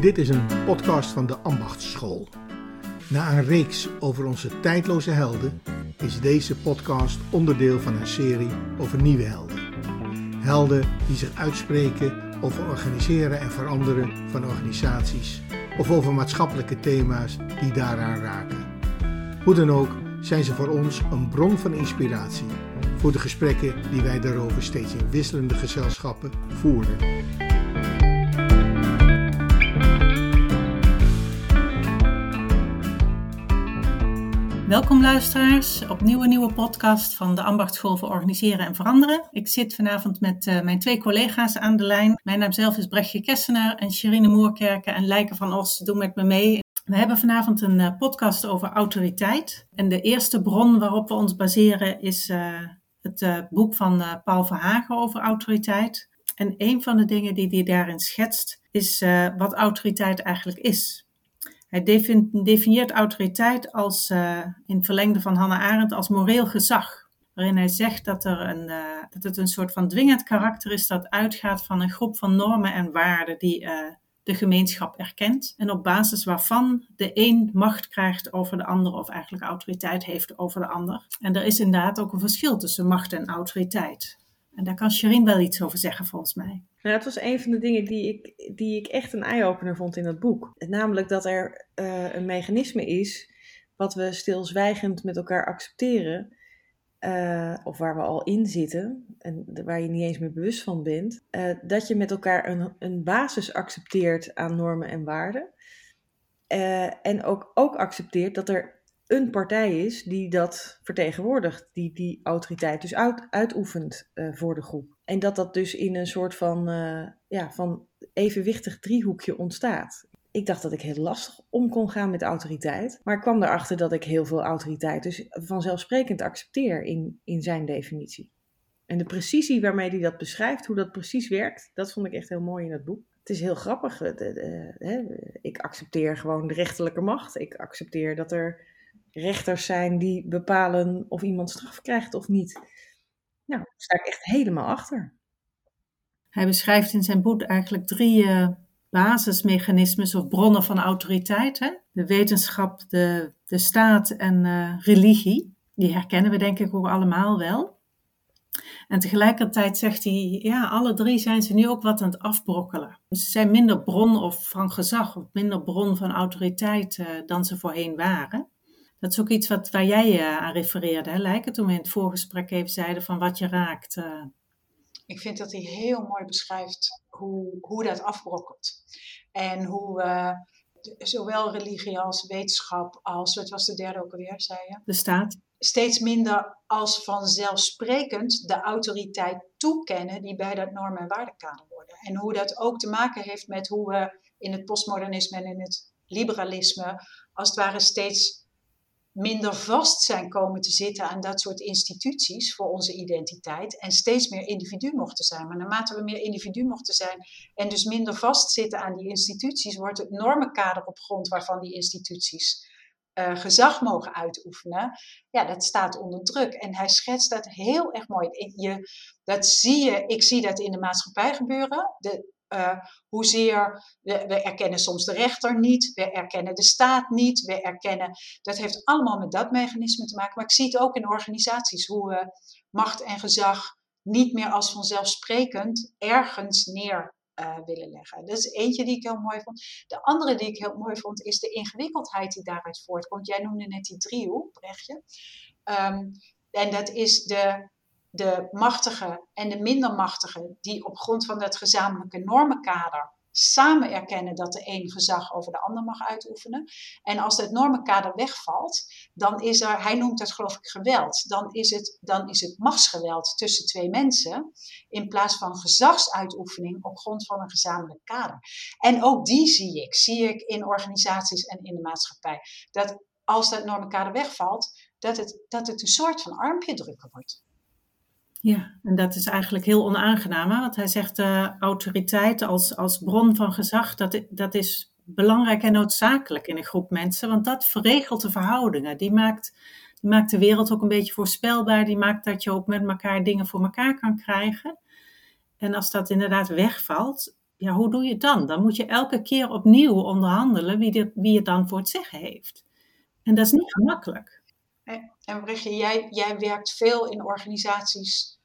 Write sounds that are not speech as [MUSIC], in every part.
Dit is een podcast van de Ambachtsschool. Na een reeks over onze tijdloze helden is deze podcast onderdeel van een serie over nieuwe helden. Helden die zich uitspreken over organiseren en veranderen van organisaties of over maatschappelijke thema's die daaraan raken. Hoe dan ook zijn ze voor ons een bron van inspiratie voor de gesprekken die wij daarover steeds in wisselende gezelschappen voeren. Welkom luisteraars, opnieuw een nieuwe podcast van de Ambachtschool voor Organiseren en Veranderen. Ik zit vanavond met uh, mijn twee collega's aan de lijn. Mijn naam zelf is Brechtje Kessener en Sherine Moerkerken en Lijken van Os doen met me mee. We hebben vanavond een uh, podcast over autoriteit. En de eerste bron waarop we ons baseren is uh, het boek van Paul Verhagen over autoriteit. En een van de dingen die hij daarin schetst is wat autoriteit eigenlijk is. Hij definieert autoriteit als, uh, in verlengde van Hannah Arendt als moreel gezag. Waarin hij zegt dat, er een, uh, dat het een soort van dwingend karakter is dat uitgaat van een groep van normen en waarden die uh, de gemeenschap erkent. En op basis waarvan de een macht krijgt over de ander of eigenlijk autoriteit heeft over de ander. En er is inderdaad ook een verschil tussen macht en autoriteit. En daar kan Sherin wel iets over zeggen volgens mij. Nou, dat was een van de dingen die ik, die ik echt een eye-opener vond in dat boek. Namelijk dat er uh, een mechanisme is wat we stilzwijgend met elkaar accepteren. Uh, of waar we al in zitten en waar je niet eens meer bewust van bent. Uh, dat je met elkaar een, een basis accepteert aan normen en waarden. en ook, ook accepteert dat er een partij is die dat vertegenwoordigt, die die autoriteit dus uit, uitoefent uh, voor de groep. En dat dat dus in een soort van, uh, ja, van evenwichtig driehoekje ontstaat. Ik dacht dat ik heel lastig om kon gaan met autoriteit, maar ik kwam erachter dat ik heel veel autoriteit dus vanzelfsprekend accepteer in, in zijn definitie. En de precisie waarmee hij dat beschrijft, hoe dat precies werkt, dat vond ik echt heel mooi in het boek. Het is heel grappig. De, ik accepteer gewoon de rechterlijke macht. Ik accepteer dat er rechters zijn die bepalen of iemand straf krijgt of niet. Nou, daar sta ik echt helemaal achter. Hij beschrijft in zijn boek eigenlijk drie uh, basismechanismes of bronnen van autoriteit. Hè? De wetenschap, de, de staat en uh, religie. Die herkennen we denk ik ook allemaal wel. En tegelijkertijd zegt hij, ja, alle drie zijn ze nu ook wat aan het afbrokkelen. Ze zijn minder bron of van gezag, of minder bron van autoriteit uh, dan ze voorheen waren. Dat is ook iets wat, waar jij uh, aan refereerde, hè, Lijken, toen we in het voorgesprek even zeiden van wat je raakt. Uh. Ik vind dat hij heel mooi beschrijft hoe, hoe dat afbrokkelt. En hoe uh, zowel religie als wetenschap als, wat was de derde ook alweer, zei je? De staat. Steeds minder als vanzelfsprekend de autoriteit toekennen die bij dat norm- en waardekader worden. En hoe dat ook te maken heeft met hoe we in het postmodernisme en in het liberalisme als het ware steeds minder vast zijn komen te zitten aan dat soort instituties voor onze identiteit en steeds meer individu mochten zijn. Maar naarmate we meer individu mochten zijn en dus minder vastzitten aan die instituties, wordt het normenkader op grond waarvan die instituties uh, gezag mogen uitoefenen, ja, dat staat onder druk. En hij schetst dat heel erg mooi. Je, dat zie je, ik zie dat in de maatschappij gebeuren. De, uh, hoezeer we, we, erkennen soms de rechter niet, we erkennen de staat niet, we erkennen. Dat heeft allemaal met dat mechanisme te maken. Maar ik zie het ook in organisaties, hoe we macht en gezag niet meer als vanzelfsprekend ergens neer uh, willen leggen. Dat is eentje die ik heel mooi vond. De andere die ik heel mooi vond, is de ingewikkeldheid die daaruit voortkomt. Jij noemde net die driehoek, Brechtje. Um, en dat is de de machtigen en de minder machtigen, die op grond van dat gezamenlijke normenkader samen erkennen dat de een gezag over de ander mag uitoefenen. En als dat normenkader wegvalt, dan is er, hij noemt dat geloof ik geweld, dan is het, dan is het machtsgeweld tussen twee mensen, in plaats van gezagsuitoefening op grond van een gezamenlijk kader. En ook die zie ik, zie ik in organisaties en in de maatschappij. Dat als dat normenkader wegvalt, dat het, dat het een soort van armpje drukken wordt. Ja, en dat is eigenlijk heel onaangenaam. Want hij zegt uh, autoriteit als, als bron van gezag, dat, dat is belangrijk en noodzakelijk in een groep mensen. Want dat verregelt de verhoudingen. Die maakt, die maakt de wereld ook een beetje voorspelbaar. Die maakt dat je ook met elkaar dingen voor elkaar kan krijgen. En als dat inderdaad wegvalt, ja, hoe doe je het dan? Dan moet je elke keer opnieuw onderhandelen wie, dit, wie het dan voor het zeggen heeft. En dat is niet gemakkelijk. En Brigitte, jij, jij werkt veel in organisaties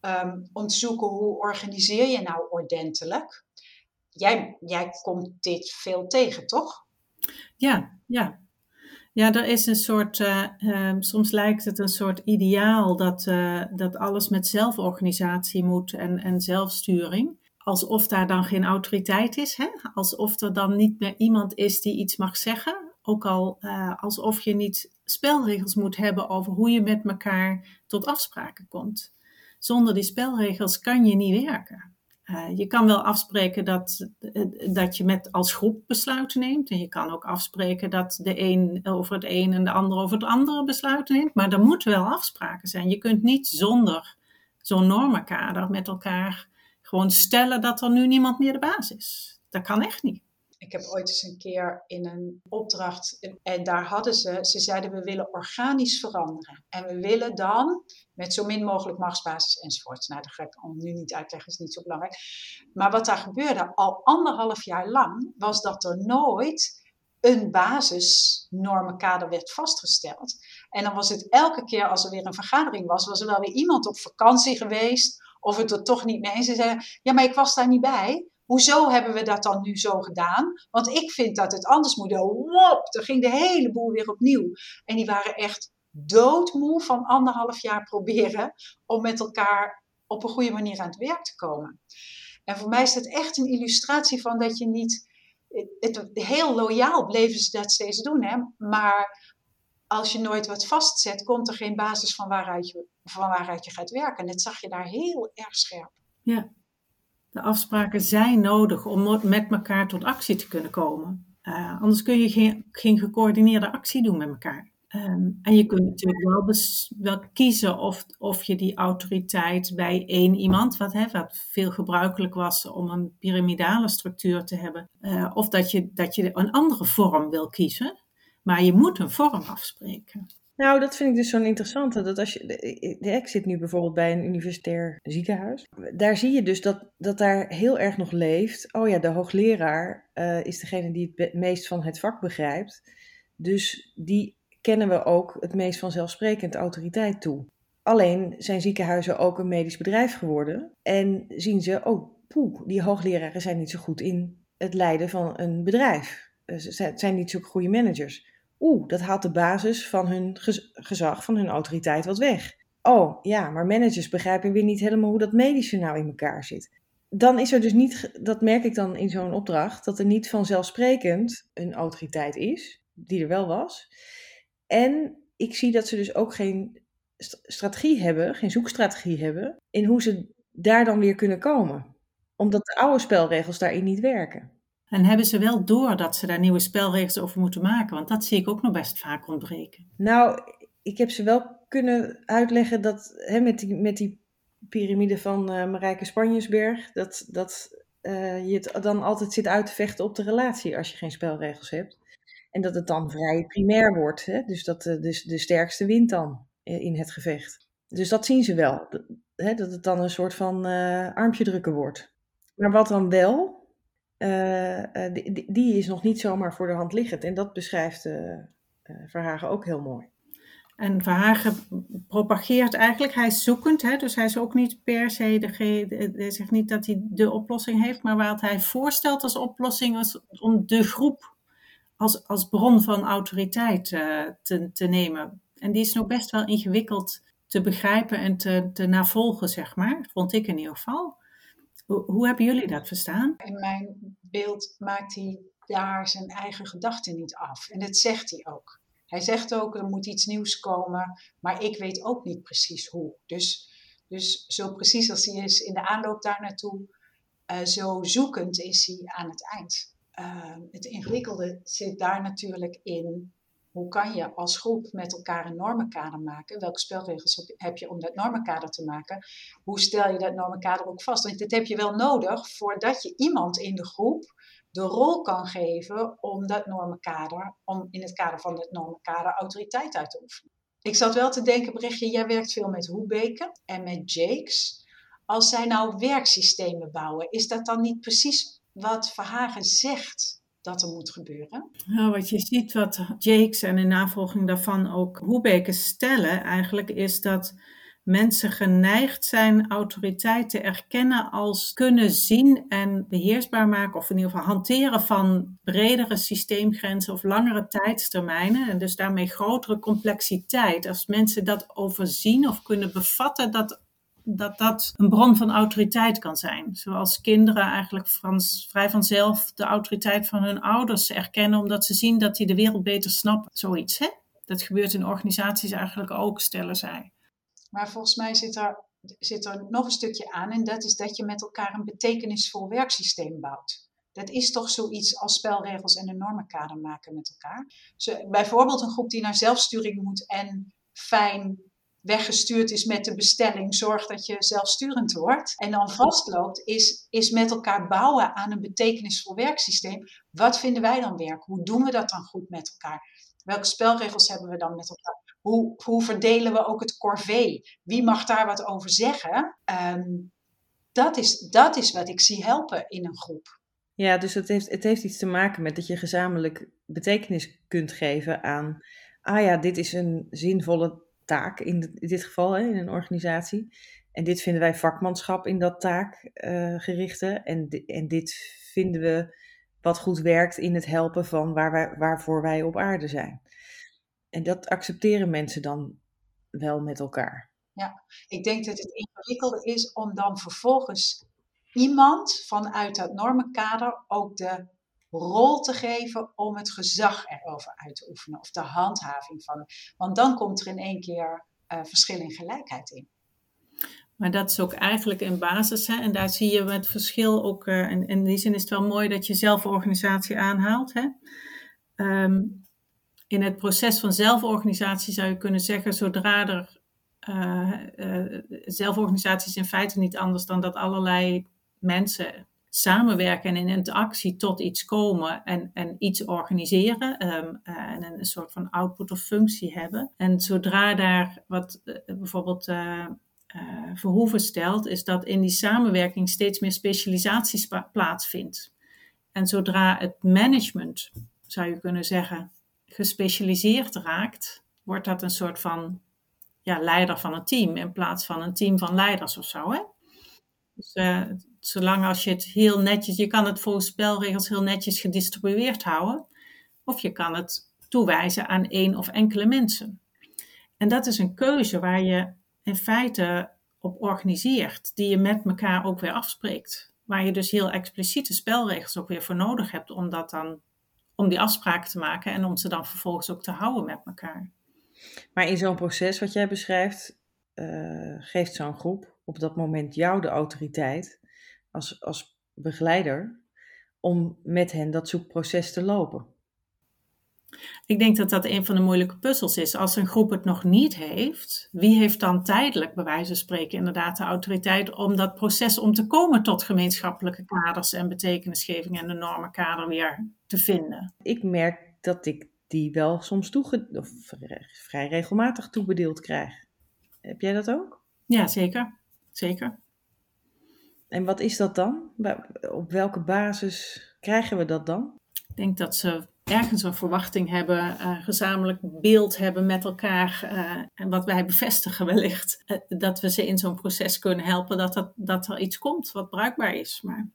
ehm, om te zoeken hoe organiseer je nou ordentelijk. Jij, jij komt dit veel tegen, toch? Ja, ja. Ja, er is een soort, uh, uh, soms lijkt het een soort ideaal dat, uh, dat alles met zelforganisatie moet en, en zelfsturing. Alsof daar dan geen autoriteit is, hè? alsof er dan niet meer iemand is die iets mag zeggen. Ook al alsof je niet spelregels moet hebben over hoe je met elkaar tot afspraken komt. Zonder die spelregels kan je niet werken. Uh, je kan wel afspreken dat, eh, dat je met als groep besluiten neemt. En je kan ook afspreken dat de een over het een en de ander over het andere besluiten neemt. Maar er moeten wel afspraken zijn. Je kunt niet zonder zo'n normenkader met elkaar gewoon stellen dat er nu niemand meer de baas is. Dat kan echt niet. Ik heb ooit eens een keer in een opdracht, en daar hadden ze, ze zeiden we willen organisch veranderen. En we willen dan met zo min mogelijk machtsbasis enzovoort. Nou, dat ga ik nu niet uitleggen, is niet zo belangrijk. Maar wat daar gebeurde al anderhalf jaar lang, was dat er nooit een basisnormenkader werd vastgesteld. En dan was het elke keer als er weer een vergadering was, was er wel weer iemand op vakantie geweest of het er toch niet mee eens. Ze zeiden, ja, maar ik was daar niet bij. Hoezo hebben we dat dan nu zo gedaan? Want ik vind dat het anders moet. Wop, er ging de hele boel weer opnieuw. En die waren echt doodmoe van anderhalf jaar proberen om met elkaar op een goede manier aan het werk te komen. En voor mij is dat echt een illustratie van dat je niet. Het, heel loyaal bleven ze dat steeds doen, hè? maar als je nooit wat vastzet, komt er geen basis van waaruit je, van waaruit je gaat werken. En dat zag je daar heel erg scherp. Ja, de afspraken zijn nodig om met elkaar tot actie te kunnen komen. Uh, anders kun je geen, geen gecoördineerde actie doen met elkaar. Um, en je kunt natuurlijk wel, wel kiezen of, of je die autoriteit bij één iemand, wat, hè, wat veel gebruikelijk was om een piramidale structuur te hebben, uh, of dat je, dat je een andere vorm wil kiezen. Maar je moet een vorm afspreken. Nou, dat vind ik dus zo'n interessante. Dat als je, de, ik zit nu bijvoorbeeld bij een universitair ziekenhuis. Daar zie je dus dat, dat daar heel erg nog leeft. Oh ja, de hoogleraar uh, is degene die het meest van het vak begrijpt. Dus die kennen we ook het meest vanzelfsprekend autoriteit toe. Alleen zijn ziekenhuizen ook een medisch bedrijf geworden. En zien ze, oh poeh, die hoogleraren zijn niet zo goed in het leiden van een bedrijf. Eh, ze zijn niet zo goede managers. Oeh, dat haalt de basis van hun gezag, van hun autoriteit wat weg. Oh ja, maar managers begrijpen weer niet helemaal hoe dat medische nou in elkaar zit. Dan is er dus niet, dat merk ik dan in zo'n opdracht, dat er niet vanzelfsprekend een autoriteit is, die er wel was. En ik zie dat ze dus ook geen strategie hebben, geen zoekstrategie hebben, in hoe ze daar dan weer kunnen komen. Omdat de oude spelregels daarin niet werken. En hebben ze wel door dat ze daar nieuwe spelregels over moeten maken? Want dat zie ik ook nog best vaak ontbreken. Nou, ik heb ze wel kunnen uitleggen dat hè, met, die, met die piramide van uh, Marijke Spanjesberg, dat, dat uh, je het dan altijd zit uit te vechten op de relatie als je geen spelregels hebt. En dat het dan vrij primair wordt. Hè? Dus dat de, dus de sterkste wint dan eh, in het gevecht. Dus dat zien ze wel. Dat, hè, dat het dan een soort van armpje drukken wordt. Maar wat dan wel, die, die, is nog niet zomaar voor de hand liggend. En dat beschrijft Verhagen ook heel mooi. En Verhagen propageert eigenlijk, hij is zoekend, hè, dus hij is ook niet per se hij zegt niet dat hij de oplossing heeft, maar wat hij voorstelt als oplossing is om de groep als, als bron van autoriteit te, te nemen. En die is nog best wel ingewikkeld te begrijpen en te, te navolgen, zeg maar. Vond ik in ieder geval. Hoe, hebben jullie dat verstaan? In mijn beeld maakt hij daar zijn eigen gedachten niet af. En dat zegt hij ook. Hij zegt ook, er moet iets nieuws komen, maar ik weet ook niet precies hoe. Dus, dus zo precies als hij is in de aanloop daar naartoe, uh, zo zoekend is hij aan het eind. Ehm, het ingewikkelde zit daar natuurlijk in. Hoe kan je als groep met elkaar een normenkader maken? Welke spelregels heb je om dat normenkader te maken? Hoe stel je dat normenkader ook vast? Want dat heb je wel nodig voordat je iemand in de groep de rol kan geven om dat normenkader, om in het kader van dat normenkader autoriteit uit te oefenen. Ik zat wel te denken, berichtje, jij werkt veel met Hoebeke en met Jakes. Als zij nou werksystemen bouwen, is dat dan niet precies wat Verhagen zegt dat er moet gebeuren? Nou, wat je ziet, wat Jakes en in navolging daarvan ook Hoebeke stellen, eigenlijk is dat mensen geneigd zijn autoriteit te erkennen als kunnen zien en beheersbaar maken, of in ieder geval hanteren van bredere systeemgrenzen of langere tijdstermijnen. En dus daarmee grotere complexiteit. Als mensen dat overzien of kunnen bevatten, dat dat dat een bron van autoriteit kan zijn. Zoals kinderen eigenlijk vrij vanzelf de autoriteit van hun ouders erkennen, omdat ze zien dat die de wereld beter snappen. Zoiets, hè? Dat gebeurt in organisaties eigenlijk ook, stellen zij. Maar volgens mij zit er, zit er nog een stukje aan en dat is dat je met elkaar een betekenisvol werksysteem bouwt. Dat is toch zoiets als spelregels en een normenkader maken met elkaar. bijvoorbeeld een groep die naar zelfsturing moet en fijn weggestuurd is met de bestelling, zorg dat je zelfsturend wordt. En dan vastloopt, is, is met elkaar bouwen aan een betekenisvol werksysteem. Wat vinden wij dan werk? Hoe doen we dat dan goed met elkaar? Welke spelregels hebben we dan met elkaar? Hoe, hoe verdelen we ook het corvée? Wie mag daar wat over zeggen? Ehm, dat, is, dat is wat ik zie helpen in een groep. Ja, dus het heeft, het heeft iets te maken met dat je gezamenlijk betekenis kunt geven aan. Ah ja, dit is een zinvolle taak in, dit geval, hè, in een organisatie. En dit vinden wij vakmanschap in dat taakgerichte. Uh, en, en dit vinden we wat goed werkt in het helpen van waar wij, waarvoor wij op aarde zijn. En dat accepteren mensen dan wel met elkaar. Ja, ik denk dat het ingewikkelde is om dan vervolgens iemand vanuit dat normenkader ook de rol te geven om het gezag erover uit te oefenen of de handhaving van. Want dan komt er in één keer uh, verschil in gelijkheid in. Maar dat is ook eigenlijk in basis. Hè? En daar zie je het verschil ook. Uh, en in die zin is het wel mooi dat je zelforganisatie aanhaalt. Hè? Um, in het proces van zelforganisatie zou je kunnen zeggen, zodra er uh, zelforganisatie is in feite niet anders dan dat allerlei mensen samenwerken en in interactie tot iets komen en, en iets organiseren um, uh, en een, soort van output of functie hebben. En zodra daar wat uh, bijvoorbeeld uh, Verhoeven stelt, is dat in die samenwerking steeds meer specialisaties plaatsvindt. En zodra het management, zou je kunnen zeggen, gespecialiseerd raakt, wordt dat een soort van ja, leider van een team in plaats van een team van leiders of zo. Hè? Dus zolang als je het heel netjes, je kan het volgens spelregels heel netjes gedistribueerd houden, of je kan het toewijzen aan één of enkele mensen. En dat is een keuze waar je in feite op organiseert, die je met elkaar ook weer afspreekt. Waar je dus heel expliciete spelregels ook weer voor nodig hebt om dat dan om die afspraken te maken en om ze dan vervolgens ook te houden met elkaar. Maar in zo'n proces wat jij beschrijft, uh, geeft zo'n groep op dat moment jou de autoriteit als, als begeleider om met hen dat zoekproces te lopen. Ik denk dat dat een van de moeilijke puzzels is. Als een groep het nog niet heeft, wie heeft dan tijdelijk, bij wijze van spreken, inderdaad de autoriteit om dat proces om te komen tot gemeenschappelijke kaders en betekenisgeving en de normenkader weer te vinden? Ik merk dat ik die wel soms toege of vrij regelmatig toebedeeld krijg. Heb jij dat ook? Ja, zeker. Zeker. En wat is dat dan? Op welke basis krijgen we dat dan? Ik denk dat ze ergens een verwachting hebben, uh, gezamenlijk beeld hebben met elkaar. Uh, en wat wij bevestigen wellicht, uh, dat we ze in zo'n proces kunnen helpen, dat, dat, dat er iets komt wat bruikbaar is. Maar...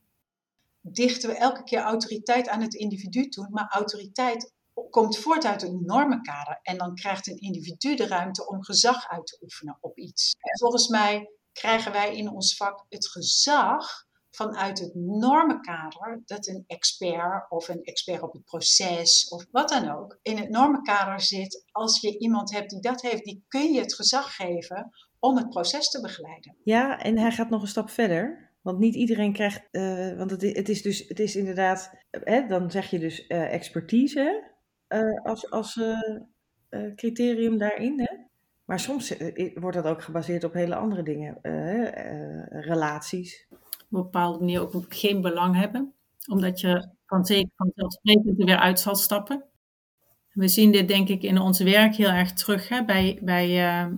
Dichten we elke keer autoriteit aan het individu toe, maar autoriteit komt voort uit een normenkader. En dan krijgt een individu de ruimte om gezag uit te oefenen op iets. En volgens mij krijgen wij in ons vak het gezag vanuit het normenkader dat een expert of een expert op het proces of wat dan ook in het normenkader zit. Als je iemand hebt die dat heeft, die kun je het gezag geven om het proces te begeleiden. Ja, en hij gaat nog een stap verder. Want niet iedereen krijgt, uh, want het, het, is dus, het is inderdaad, hè, dan zeg je dus uh, expertise als, als criterium daarin. Hè? Maar soms wordt dat ook gebaseerd op hele andere dingen, relaties op een bepaalde manier ook geen belang hebben. Omdat je van zeker vanzelfsprekend er weer uit zal stappen. We zien dit denk ik in ons werk heel erg terug hè, bij, bij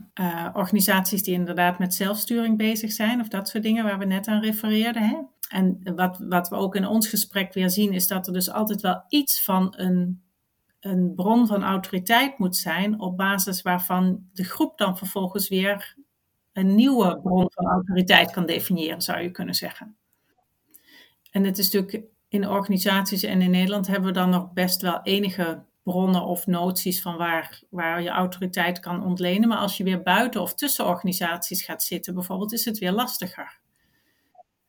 organisaties die inderdaad met zelfsturing bezig zijn of dat soort dingen waar we net aan refereerden. Hè. En wat, wat we ook in ons gesprek weer zien, is dat er dus altijd wel iets van een, een bron van autoriteit moet zijn, op basis waarvan de groep dan vervolgens weer een nieuwe bron van autoriteit kan definiëren, zou je kunnen zeggen. En het is natuurlijk in organisaties en in Nederland hebben we dan nog best wel enige bronnen of noties van waar, waar je autoriteit kan ontlenen. Maar als je weer buiten of tussen organisaties gaat zitten, bijvoorbeeld, is het weer lastiger.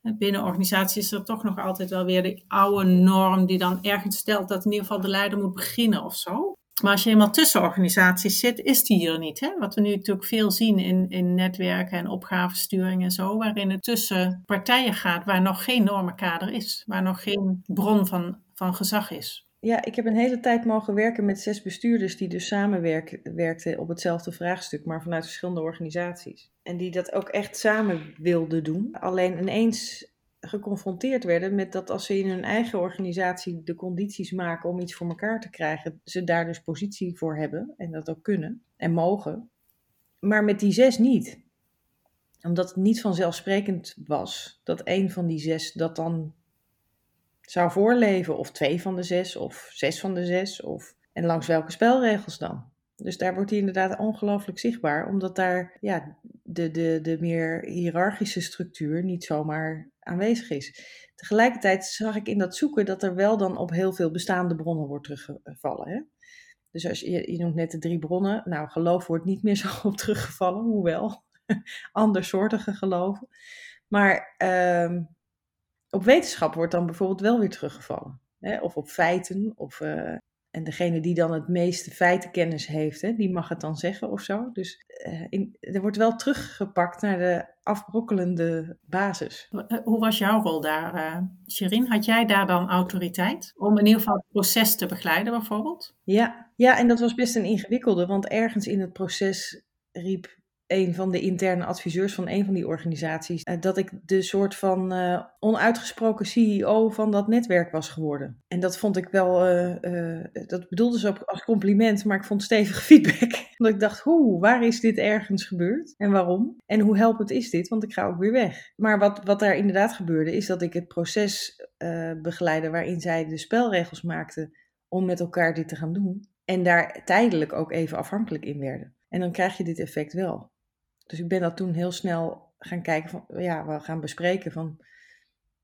Binnen organisaties is er toch nog altijd wel weer de oude norm die dan ergens stelt dat in ieder geval de leider moet beginnen of zo. Maar als je helemaal tussen organisaties zit, is die hier niet. Hè? Wat we nu natuurlijk veel zien in, in netwerken en opgavensturing en zo, waarin het tussen partijen gaat waar nog geen normenkader is, waar nog geen bron van, van gezag is. Ja, ik heb een hele tijd mogen werken met zes bestuurders die dus samenwerkten op hetzelfde vraagstuk, maar vanuit verschillende organisaties. En die dat ook echt samen wilden doen. Alleen ineens geconfronteerd werden met dat als ze in hun eigen organisatie de condities maken om iets voor elkaar te krijgen, ze daar dus positie voor hebben en dat ook kunnen en mogen. Maar met die zes niet. Omdat het niet vanzelfsprekend was dat een van die zes dat dan zou voorleven, of twee van de zes, of zes van de zes, of en langs welke spelregels dan. Dus daar wordt hij inderdaad ongelooflijk zichtbaar, omdat daar ja, de, de, de meer hiërarchische structuur niet zomaar aanwezig is. Tegelijkertijd zag ik in dat zoeken dat er wel dan op heel veel bestaande bronnen wordt teruggevallen. Hè? Dus als je, je noemt net de drie bronnen, nou geloof wordt niet meer [LAUGHS] zo op teruggevallen, hoewel [LAUGHS] andersoortige geloven. Maar ehm, op wetenschap wordt dan bijvoorbeeld wel weer teruggevallen. Hè? Of op feiten, of uh, en degene die dan het meeste feitenkennis heeft, hè, die mag het dan zeggen of zo. Dus uh, in, er wordt wel teruggepakt naar de afbrokkelende basis. Eh, hoe was jouw rol daar, uh? Had jij daar dan autoriteit om in ieder geval het proces te begeleiden bijvoorbeeld? Ja, ja en dat was best een ingewikkelde, want ergens in het proces riep een van de interne adviseurs van een van die organisaties, eh, dat ik de soort van uh, onuitgesproken CEO van dat netwerk was geworden. En dat vond ik wel, uh, dat bedoelde ze ook als compliment, maar ik vond stevige [LAUGHS] feedback. Want ik dacht, hoe, waar is dit ergens gebeurd en waarom? En hoe helpend is dit? Want ik ga ook weer weg. Maar wat, wat daar inderdaad gebeurde, is dat ik het proces begeleide waarin zij de spelregels maakten om met elkaar dit te gaan doen. En daar tijdelijk ook even afhankelijk in werden. En dan krijg je dit effect wel. Dus ik ben dat toen heel snel gaan kijken van, ja, we gaan bespreken van,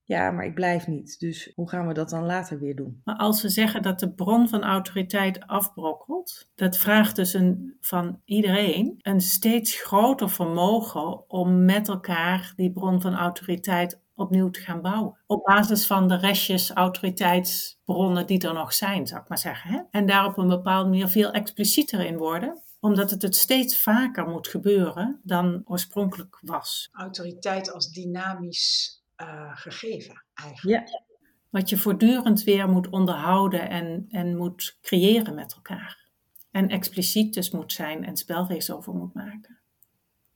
ja, maar ik blijf niet. Dus hoe gaan we dat dan later weer doen? Maar als we zeggen dat de bron van autoriteit afbrokkelt, dat vraagt dus een, van iedereen een steeds groter vermogen om met elkaar die bron van autoriteit opnieuw te gaan bouwen. Op basis van de restjes autoriteitsbronnen die er nog zijn, zou ik maar zeggen. Hè? En daar op een bepaalde manier veel explicieter in worden omdat het het steeds vaker moet gebeuren dan oorspronkelijk was. Autoriteit als dynamisch uh, gegeven eigenlijk. Ja. Wat je voortdurend weer moet onderhouden en, en moet creëren met elkaar. En expliciet dus moet zijn en spelregels over moet maken.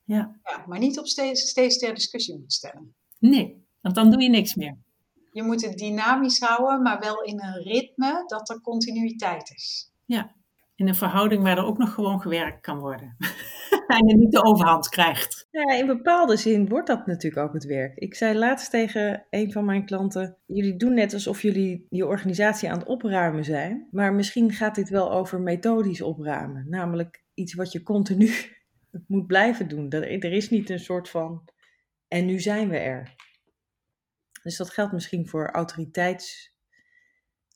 Ja. ja maar niet op steeds, steeds ter discussie moet stellen. Nee, want dan doe je niks meer. Je moet het dynamisch houden, maar wel in een ritme dat er continuïteit is. Ja, in een verhouding waar er ook nog gewoon gewerkt kan worden. [LAUGHS] en je niet de overhand krijgt. Ja, in bepaalde zin wordt dat natuurlijk ook het werk. Ik zei laatst tegen een van mijn klanten: Jullie doen net alsof jullie je organisatie aan het opruimen zijn. Maar misschien gaat dit wel over methodisch opruimen. Namelijk iets wat je continu [LAUGHS] moet blijven doen. Er is niet een soort van. En nu zijn we er. Dus dat geldt misschien voor autoriteits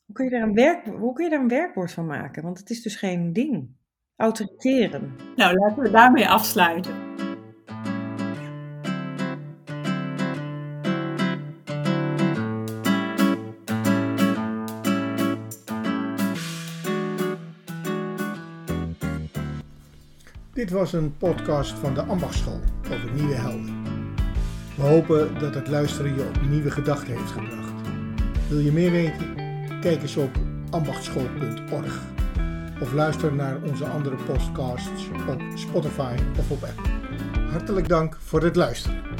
hoe kun, je daar een werk, hoe kun je daar een werkwoord van maken? Want het is dus geen ding. Autoriteren. Nou, laten we daarmee afsluiten. Dit was een podcast van de Ambachtschool over nieuwe helden. We hopen dat het luisteren je op nieuwe gedachten heeft gebracht. Wil je meer weten? Kijk eens op ambachtschool.org of luister naar onze andere podcasts op Spotify of op Apple. Hartelijk dank voor het luisteren.